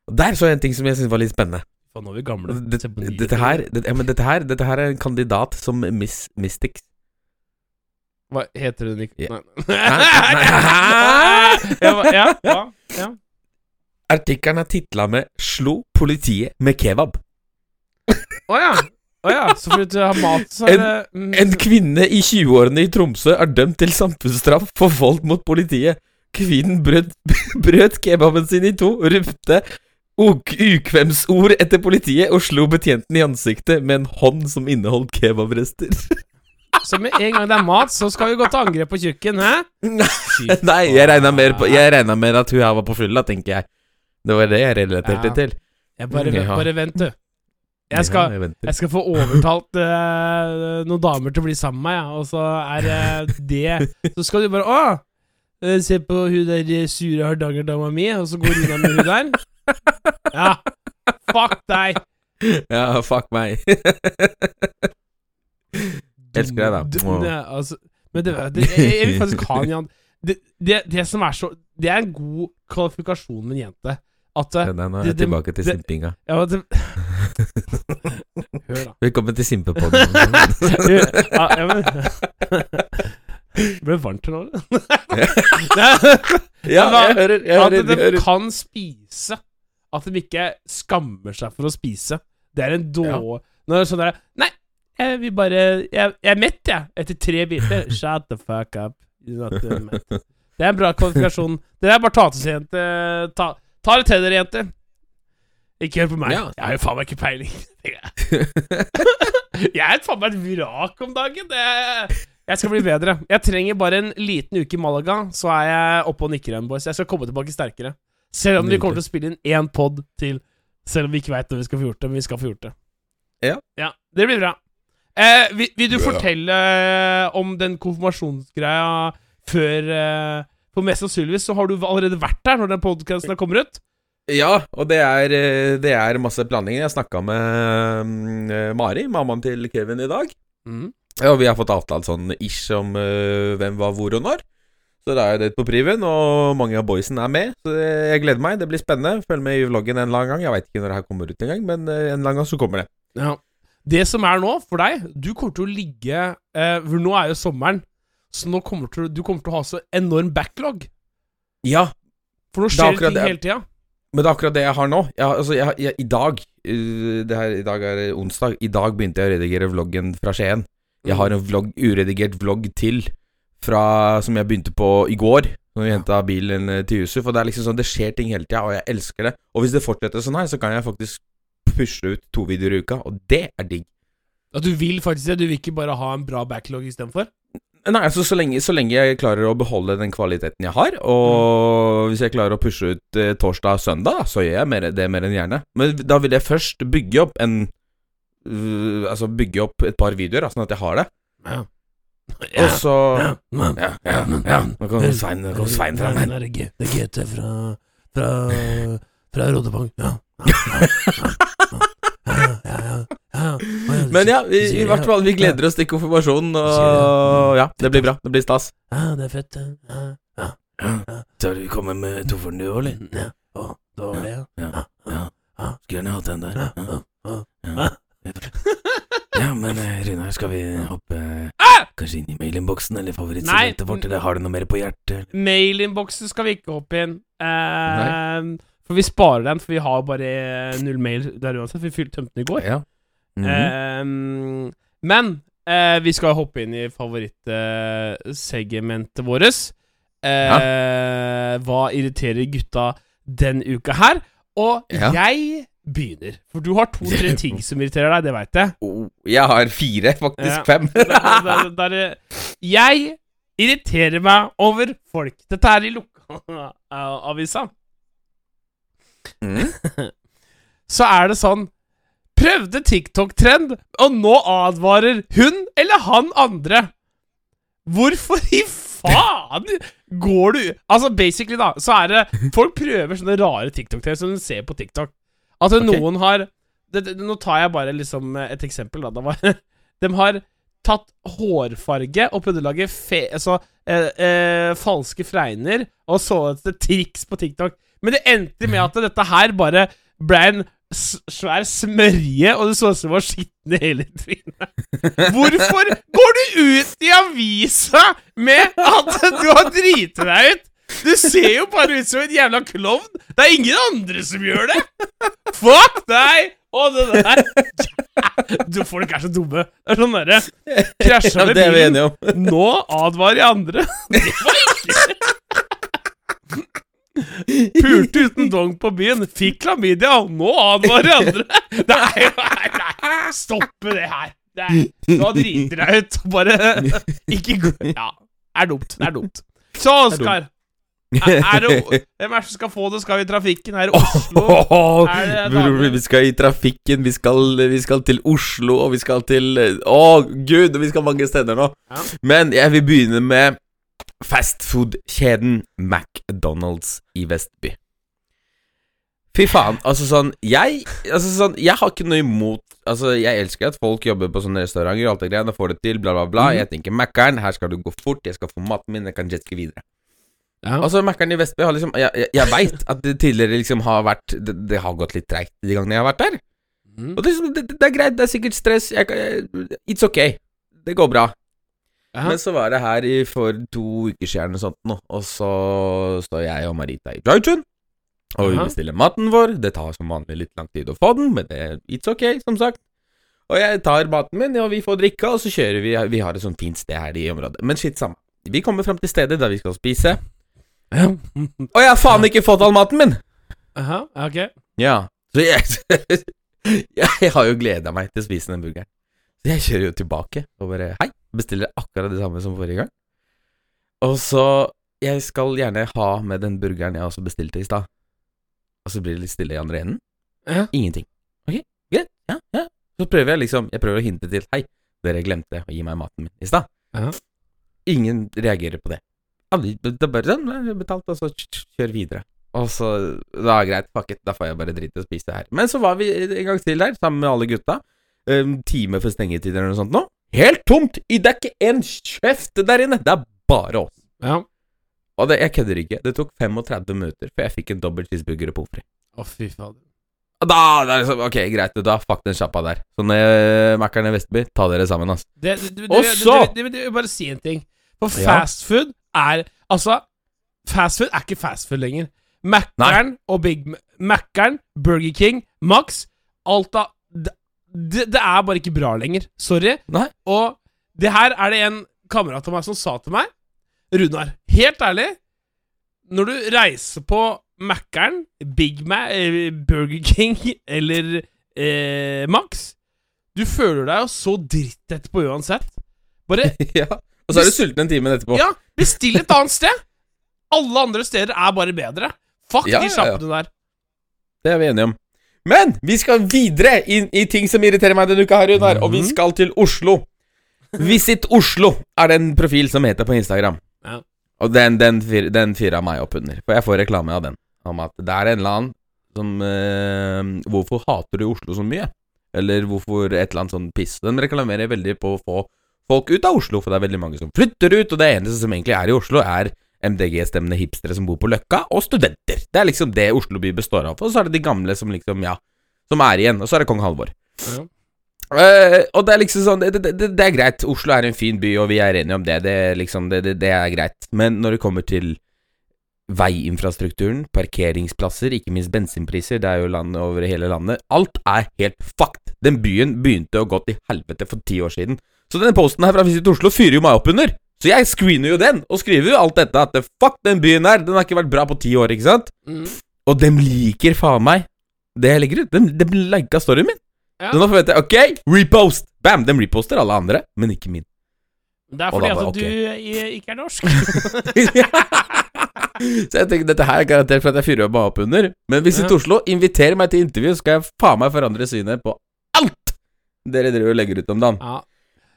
Og der så jeg en ting som jeg syntes var litt spennende. Faen, nå er vi gamle. Det, dette, her, det, ja, dette, her, dette her er en kandidat som Miss Mystics. Hva heter hun ikke? Ja. Nei. <laughs> Hæ? <laughs> ja, ja, ja. Artikkelen er titla med 'Slo politiet med kebab'. Å ja. Å ja. Så fordi du har mat, så er En- det mm, En kvinne i 20-årene i Tromsø er dømt til samfunnsstraff for vold mot politiet. Kvinnen brøt, <laughs> brøt kebaben sin i to, rupte ukvemsord etter politiet og slo betjenten i ansiktet med en hånd som inneholdt kebabrester. <laughs> Så med en gang det er mat, så skal vi gå til angrep på kjøkken, hæ? Nei, <laughs> jeg regna mer med at hun her var på fylla, tenker jeg. Det var det jeg relaterte til. Jeg bare, bare vent, du. Jeg skal, jeg skal få overtalt uh, noen damer til å bli sammen med meg, ja. og så er uh, det <laughs> Så skal du bare Å! eh, Se på hun der sure hardangerdama mi, og så går hun unna med hun der. <laughs> Ja. Fuck deg. Ja, fuck meg. <laughs> Elsker deg, da. Wow. Ja, altså, men det, det, jeg, jeg vil faktisk ha en Jan det, det, det som er så Det er en god kvalifikasjon med en jente. At Ja, Nå er jeg det- tilbake til simpinga. ja, det, <laughs> Hør, da. Velkommen til Simpepodden. <laughs> ja, ja, men ble varmt her nå, ja, jeg hører. Jeg At de hører. kan spise. At de ikke skammer seg for å spise. Det er en dårlig Når det er sånn der Nei, jeg vil bare Jeg, jeg er mett, jeg. Etter tre biter. <laughs> Shut the fuck up. Det er en bra kvalifikasjon. Det er bare ta til seg, jente. Ta, ta det til dere, jenter. Ikke hør på meg. Ja. Jeg har jo faen meg ikke peiling. <laughs> jeg er faen meg et vrak om dagen. Det jeg skal bli bedre. Jeg trenger bare en liten uke i Malaga, så er jeg oppe og nikker igjen, boys. Jeg skal komme tilbake sterkere. Selv om vi kommer til å spille inn én pod til. Selv om vi ikke veit når vi skal få gjort det, men vi skal få gjort det. Ja. Ja, Det blir bra. Eh, vil, vil du fortelle eh, om den konfirmasjonsgreia før eh, For mest sannsynligvis så har du allerede vært der når den podkasten kommer ut. Ja, og det er, eh, det er masse planlegging. Jeg snakka med mm, Mari, mammaen til Kevin, i dag. Mm. og vi har fått avtalt sånn ish om uh, hvem var hvor og når. Så da er det på priven, og mange av boysen er med. Så jeg gleder meg. Det blir spennende. Følg med i vloggen en eller annen gang. Jeg veit ikke når det her kommer ut engang, men eh, en eller annen gang så kommer det. Ja. Det som er nå, for deg Du kommer til å ligge eh, For nå er jo sommeren, så nå kommer til, du kommer til å ha så enorm backlog. Ja, For nå er skjer ting hele tida. Men det er akkurat det jeg har nå. Jeg, altså, jeg, jeg, I dag eh, det her, I dag er onsdag. I dag begynte jeg å redigere vloggen fra Skien. Jeg har en vlogg, uredigert vlogg til fra, som jeg begynte på i går. Når vi henta bilen eh, til Yusuf. Og det er liksom sånn, det skjer ting hele tida, og jeg elsker det. Og hvis det fortsetter sånn her, så kan jeg faktisk pushe ut to videoer i uka, og det er digg. At du vil faktisk det? Du vil ikke bare ha en bra backlog istedenfor? Nei, altså så lenge, så lenge jeg klarer å beholde den kvaliteten jeg har, og hvis jeg klarer å pushe ut eh, torsdag og søndag, så gjør jeg mer, det mer enn gjerne. Men da vil jeg først bygge opp en uh, Altså bygge opp et par videoer, sånn at jeg har det. Ja. Og så ja, ja, Ja, ja. Nå kom Svein, nå kommer Svein fram her. Det er GT fra Fra, fra Rådepang. Ja. Ja, ja, ja, <laughs> ja, ja, Men ja, vi, i hvert fall, vi gleder oss til konfirmasjonen, og ja, det blir bra. Det blir stas. Ja, det er fett. Ja, ja. Skal du komme med toffelen du òg, Ja. Å, det var det, ja. Ja, ja. Ja. Skulle gjerne hatt den Ja, ja, ja. Ja, men eh, Runar, skal vi hoppe Ah! kanskje inn i mailinnboksen eller favorittsegmentet vårt, eller har du noe mer på hjertet? Mailinnboksen skal vi ikke hoppe inn. Uh, for vi sparer den, for vi har bare null mail der uansett. Vi fylte tømte den i går. Ja. Mhm. Eh, Men eh, vi skal hoppe inn i favorittsegmentet vårt. Eh, Hva irriterer gutta den uka her? Og Ja. jeg begynner. For du har to-tre <laughs> ting som irriterer deg, det veit jeg. Oh, jeg har fire, faktisk Ja. fem. Der, der, der, jeg irriterer meg over folk. Dette er i lokalavisa. <laughs> Mm. <laughs> Så er det sånn Prøvde TikTok-trend, og nå advarer hun eller han andre. Hvorfor i faen går du Altså, basically, da, så er det Folk prøver sånne rare TikTok-trend som du ser på TikTok. At okay. noen har det, det, Nå tar jeg bare liksom et eksempel, da. Var, <laughs> de har tatt hårfarge og prøvd å lage fe, altså, eh, eh, falske fregner og så etter triks på TikTok. Men det endte med at dette her bare ble en svær smørje, og det så ut som det var skitne hele trynet. Hvorfor går du ut i avisa med at du har driti deg ut? Du ser jo bare ut som en jævla klovn. Det er ingen andre som gjør det. Fuck deg! Og det der Du, Folk er så dumme. Det er sånn derre Krasja Ja, med det bilen. Nå advarer jeg andre. Det var ikke Pulte uten dong på byen. Fikk klamydia. Nå advarer andre. <laughs> Nei, nei, nei. Stoppe det her. Er, nå driter jeg ut. Bare ikke gå Ja. Det er dumt. Det er dumt. Så, Oskar. Det, hvem er det som skal få det? Skal vi i trafikken? Er det Oslo? <laughs> Er det Bror, vi skal i trafikken, vi skal, vi skal til Oslo, og vi skal til Å, gud, vi skal mange steder nå. Ja. Men jeg vil begynne med fastfood-kjeden McDonald's i Vestby. Fy faen, altså sånn Jeg Altså sånn Jeg har ikke noe imot Altså, jeg elsker at folk jobber på sånne restauranter og alt det greiene, får det til, bla, bla, bla. Mm. Jeg tenker Mækkern, her skal du gå fort, jeg skal få maten min, jeg kan jetske videre. Ja. Altså, Mækkern i Vestby har liksom Jeg, jeg, jeg veit at det tidligere liksom har vært Det, det har gått litt treigt de gangene jeg har vært der. Mm. Og det, liksom- det, det er greit, det er sikkert stress. Jeg, it's ok. Det går bra. Ja. Men så var det her i, for to uker siden og sånt nå, og så står jeg og Marita i drive-through, og vi bestiller maten vår. Det tar som vanlig litt lang tid å få den, men det it's ok, som sagt. Og jeg tar maten min, og vi får drikke, og så kjører vi. Vi har et sånt fint sted her i området. Men shit, samme. Vi kommer fram til stedet der vi skal spise, og jeg har faen ikke fått all maten min! Aha, ok. Ja, så jeg <laughs> Jeg har jo gleda meg til å spise den burgeren. Så <laughs> jeg kjører jo tilbake og bare Hei, bestiller akkurat det samme som forrige gang. Og så Jeg skal gjerne ha med den burgeren jeg også bestilte i stad. Og så blir det litt stille i andre enden. Ja. Ingenting. Ok, greit. Ja, ja. Så prøver jeg liksom Jeg prøver å hinte til Hei, dere glemte å gi meg maten min i stad. Ja. Ingen reagerer på det. Alle, det er bare sånn, betalt, og så kjør videre. Og så Da er greit, fuck it, da får jeg bare drite og spise her. Men så var vi en gang til der, sammen med alle gutta. Time for stengetid eller noe sånt nå. Helt tomt! Det er ikke en kjeft der inne! Det er bare oss. Ja. Og det, jeg kødder ikke. Det tok 35 minutter før jeg fikk en dobbel cheeseburger og pommes frites. Å, fy fader. Da, er Ok, greit, da fuck den sjappa der. Så uh, Mækkern i Vestby, ta dere sammen, ass. Og så- Bare si en ting. For Ja. fast food er Altså, fast food er ikke fast food lenger. Mækkern og Big Mækkern, Burger King, Max Alt av det, det, er bare ikke bra lenger. Sorry. Nei. Og det her er det en kamerat av meg som sa til meg Runar, helt ærlig Når du reiser på Mækkern, Big Mac, eh, Burger King <laughs> eller eh, Max Du føler deg jo så dritt etterpå uansett. Bare <laughs> ja. Og så er du sulten en time etterpå. ja, bestill et <laughs> annet sted! Alle andre steder er bare bedre. Fuck Ja, de ja, ja. der. Det er vi enige om. Men vi skal videre inn i ting som irriterer meg denne uka, her, Runar. Og vi Mhm. skal til Oslo. Visit Oslo er det en profil som heter på Instagram. Ja. Og den, den, fyr, den fyra meg opp under. For jeg får reklame av den. Om at det er en eller annen som eh, Hvorfor hater du Oslo så mye? Eller hvorfor et eller annet sånn piss. Den reklamerer veldig på å få folk ut av Oslo, for det er veldig mange som flytter ut, og det eneste som egentlig er i Oslo, er MDG-stemmende hipstere som bor på Løkka, og studenter. Det er liksom det Oslo by består av. Og så er det de gamle som liksom, ja, som er igjen. Og så er det kong Halvor. Ja. Uh, og det er liksom sånn det, det, det, er greit. Oslo er en fin by, og vi er enige om det. Det, liksom, det, det, det er greit. Men når det kommer til veiinfrastrukturen, parkeringsplasser, ikke minst bensinpriser, det er jo land over hele landet. Alt er helt fucked. Den byen begynte å gå til helvete for ti år siden. Så denne posten her fra Visit Oslo fyrer jo meg opp under. Så jeg screener jo den, og skriver jo alt dette at fuck den byen her, den har ikke vært bra på ti år, ikke sant? Mm. Og dem liker faen meg det jeg legger ut. Dem, dem lika storyen min. Ja. Så nå forventer jeg ok, repost! Bam! Dem reposter alle andre, men ikke min. Det er fordi at at okay. du ikke er norsk. <laughs> så jeg tenker dette her er garantert for at jeg fyrer meg opp under. Men Visit Ja. Oslo inviterer meg til intervju, så skal jeg faen meg forandre synet på alt dere driver og legger ut om dagen. Ja.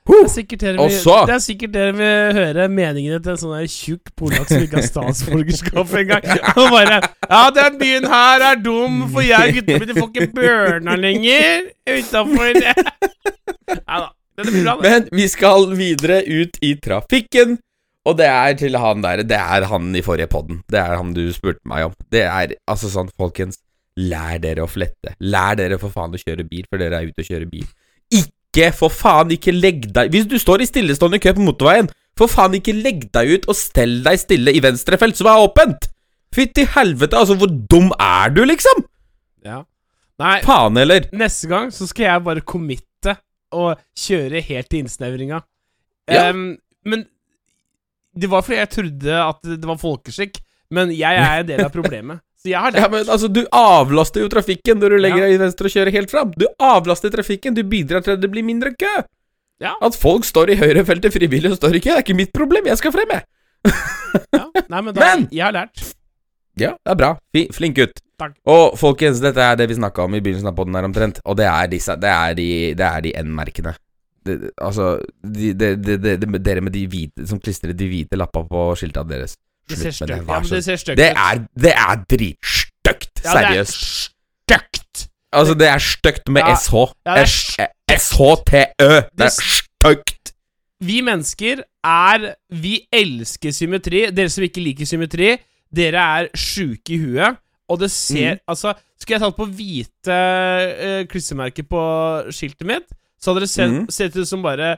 Det er sikkert dere vil, det er sikkert dere vil høre meningene til en sånn der tjukk polakk som ikke har statsborgerskap engang. <laughs> Og bare Ja, den byen her er dum, for jeg og guttene mine får ikke børna lenger utafor Ja da. Det <laughs> blir bra, det. Men vi skal videre ut i trafikken. Og det er til han der Det er han i forrige podden. Det er han du spurte meg om. Det er altså sånn, folkens. Lær dere å flette. Lær dere for faen å kjøre bil, for dere er ute og kjører bil. Ikke, for faen, ikke legg deg Hvis du står i stillestående kø på motorveien, for faen, ikke legg deg ut og stell deg stille i venstre felt som er åpent! Fytti helvete, altså, hvor dum er du, liksom? Ja. Nei, Faen heller. neste gang så skal jeg bare committe og kjøre helt til innsnevringa. Ja. Um, men det var fordi jeg trodde at det var folkeskikk, men jeg er en del av problemet. Ja, men altså, du avlaster jo trafikken når du legger Ja. deg i venstre og kjører helt fram. Du avlaster trafikken, du bidrar til at det blir mindre kø. Ja. At folk står i høyrefeltet frivillig og står i kø, det er ikke mitt problem, jeg skal frem, jeg. Ja. Nei, men da, Men- jeg har lært. Ja, det er bra. Flink gutt. Takk. Og folkens, dette er det vi snakka om i begynnelsen av poden her omtrent, og det er disse Det er de, det er de N-merkene. Altså, de, de, de, de, de, dere med de hvite som klistrer de hvite lappa på skilta deres. Det ser stygt det, ja, det ser stygt Det er, det er dritstygt. Ja, er Seriøst. stygt. Altså, det er stygt med Ja, SH. SHTØ. Det er stygt. Vi mennesker er Vi elsker symmetri. Dere som ikke liker symmetri, dere er sjuke i huet. Og det ser Mm. Altså, skulle jeg tatt på hvite uh, klistremerker på skiltet mitt, så hadde det sett, mm. sett ut som bare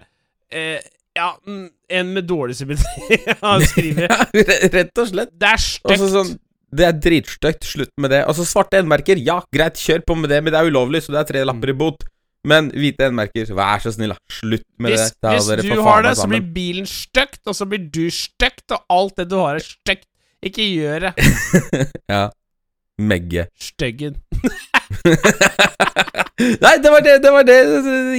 eh, Ja, mm, en med dårlig symmetri <laughs> skrevet. Rett og slett. Det er stygt. Sånn, det er dritstygt. Slutt med det. Altså, svarte N-merker, ja, greit, kjør på med det, men det er ulovlig, så det er tre lapper i bot. Men hvite N-merker, vær så snill, da. Slutt med hvis, det. Hvis du har det, så blir bilen stygt, og så blir du stygt, og alt det du har, er stygt. Ikke gjør det. <laughs> Ja. Megge. Styggen. <laughs> Nei, det var det, det var det.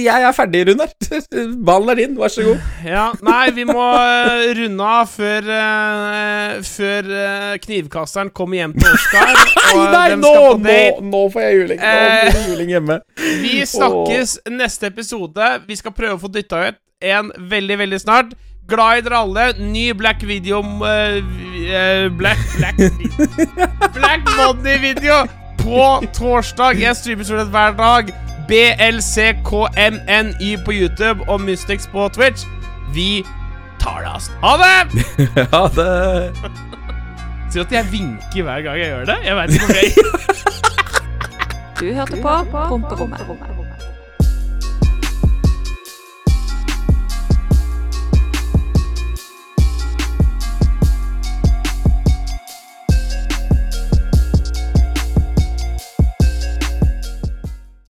Jeg er ferdig, Runar. <laughs> Ballen er din, vær så god. Ja, nei, vi må eh, runde av før uh, Før uh, knivkasteren kommer hjem til Oskar. <laughs> Nei, nå, nå, nå får jeg juling. Nå blir det juling hjemme. Vi snakkes neste episode. Vi skal prøve å få dytta ut en veldig, veldig snart. Glad i dere alle. Ny Black Video uh, eh, Black Black Black Money-video på torsdag. Jeg streamer stort sett hver dag. BLCKMNY på YouTube og Mystics på Twitch. Vi tar det, altså. Ha det! <laughs> Ha det. Si at jeg vinker hver gang jeg gjør det. Jeg vet ikke om jeg Du hørte på Promperommet.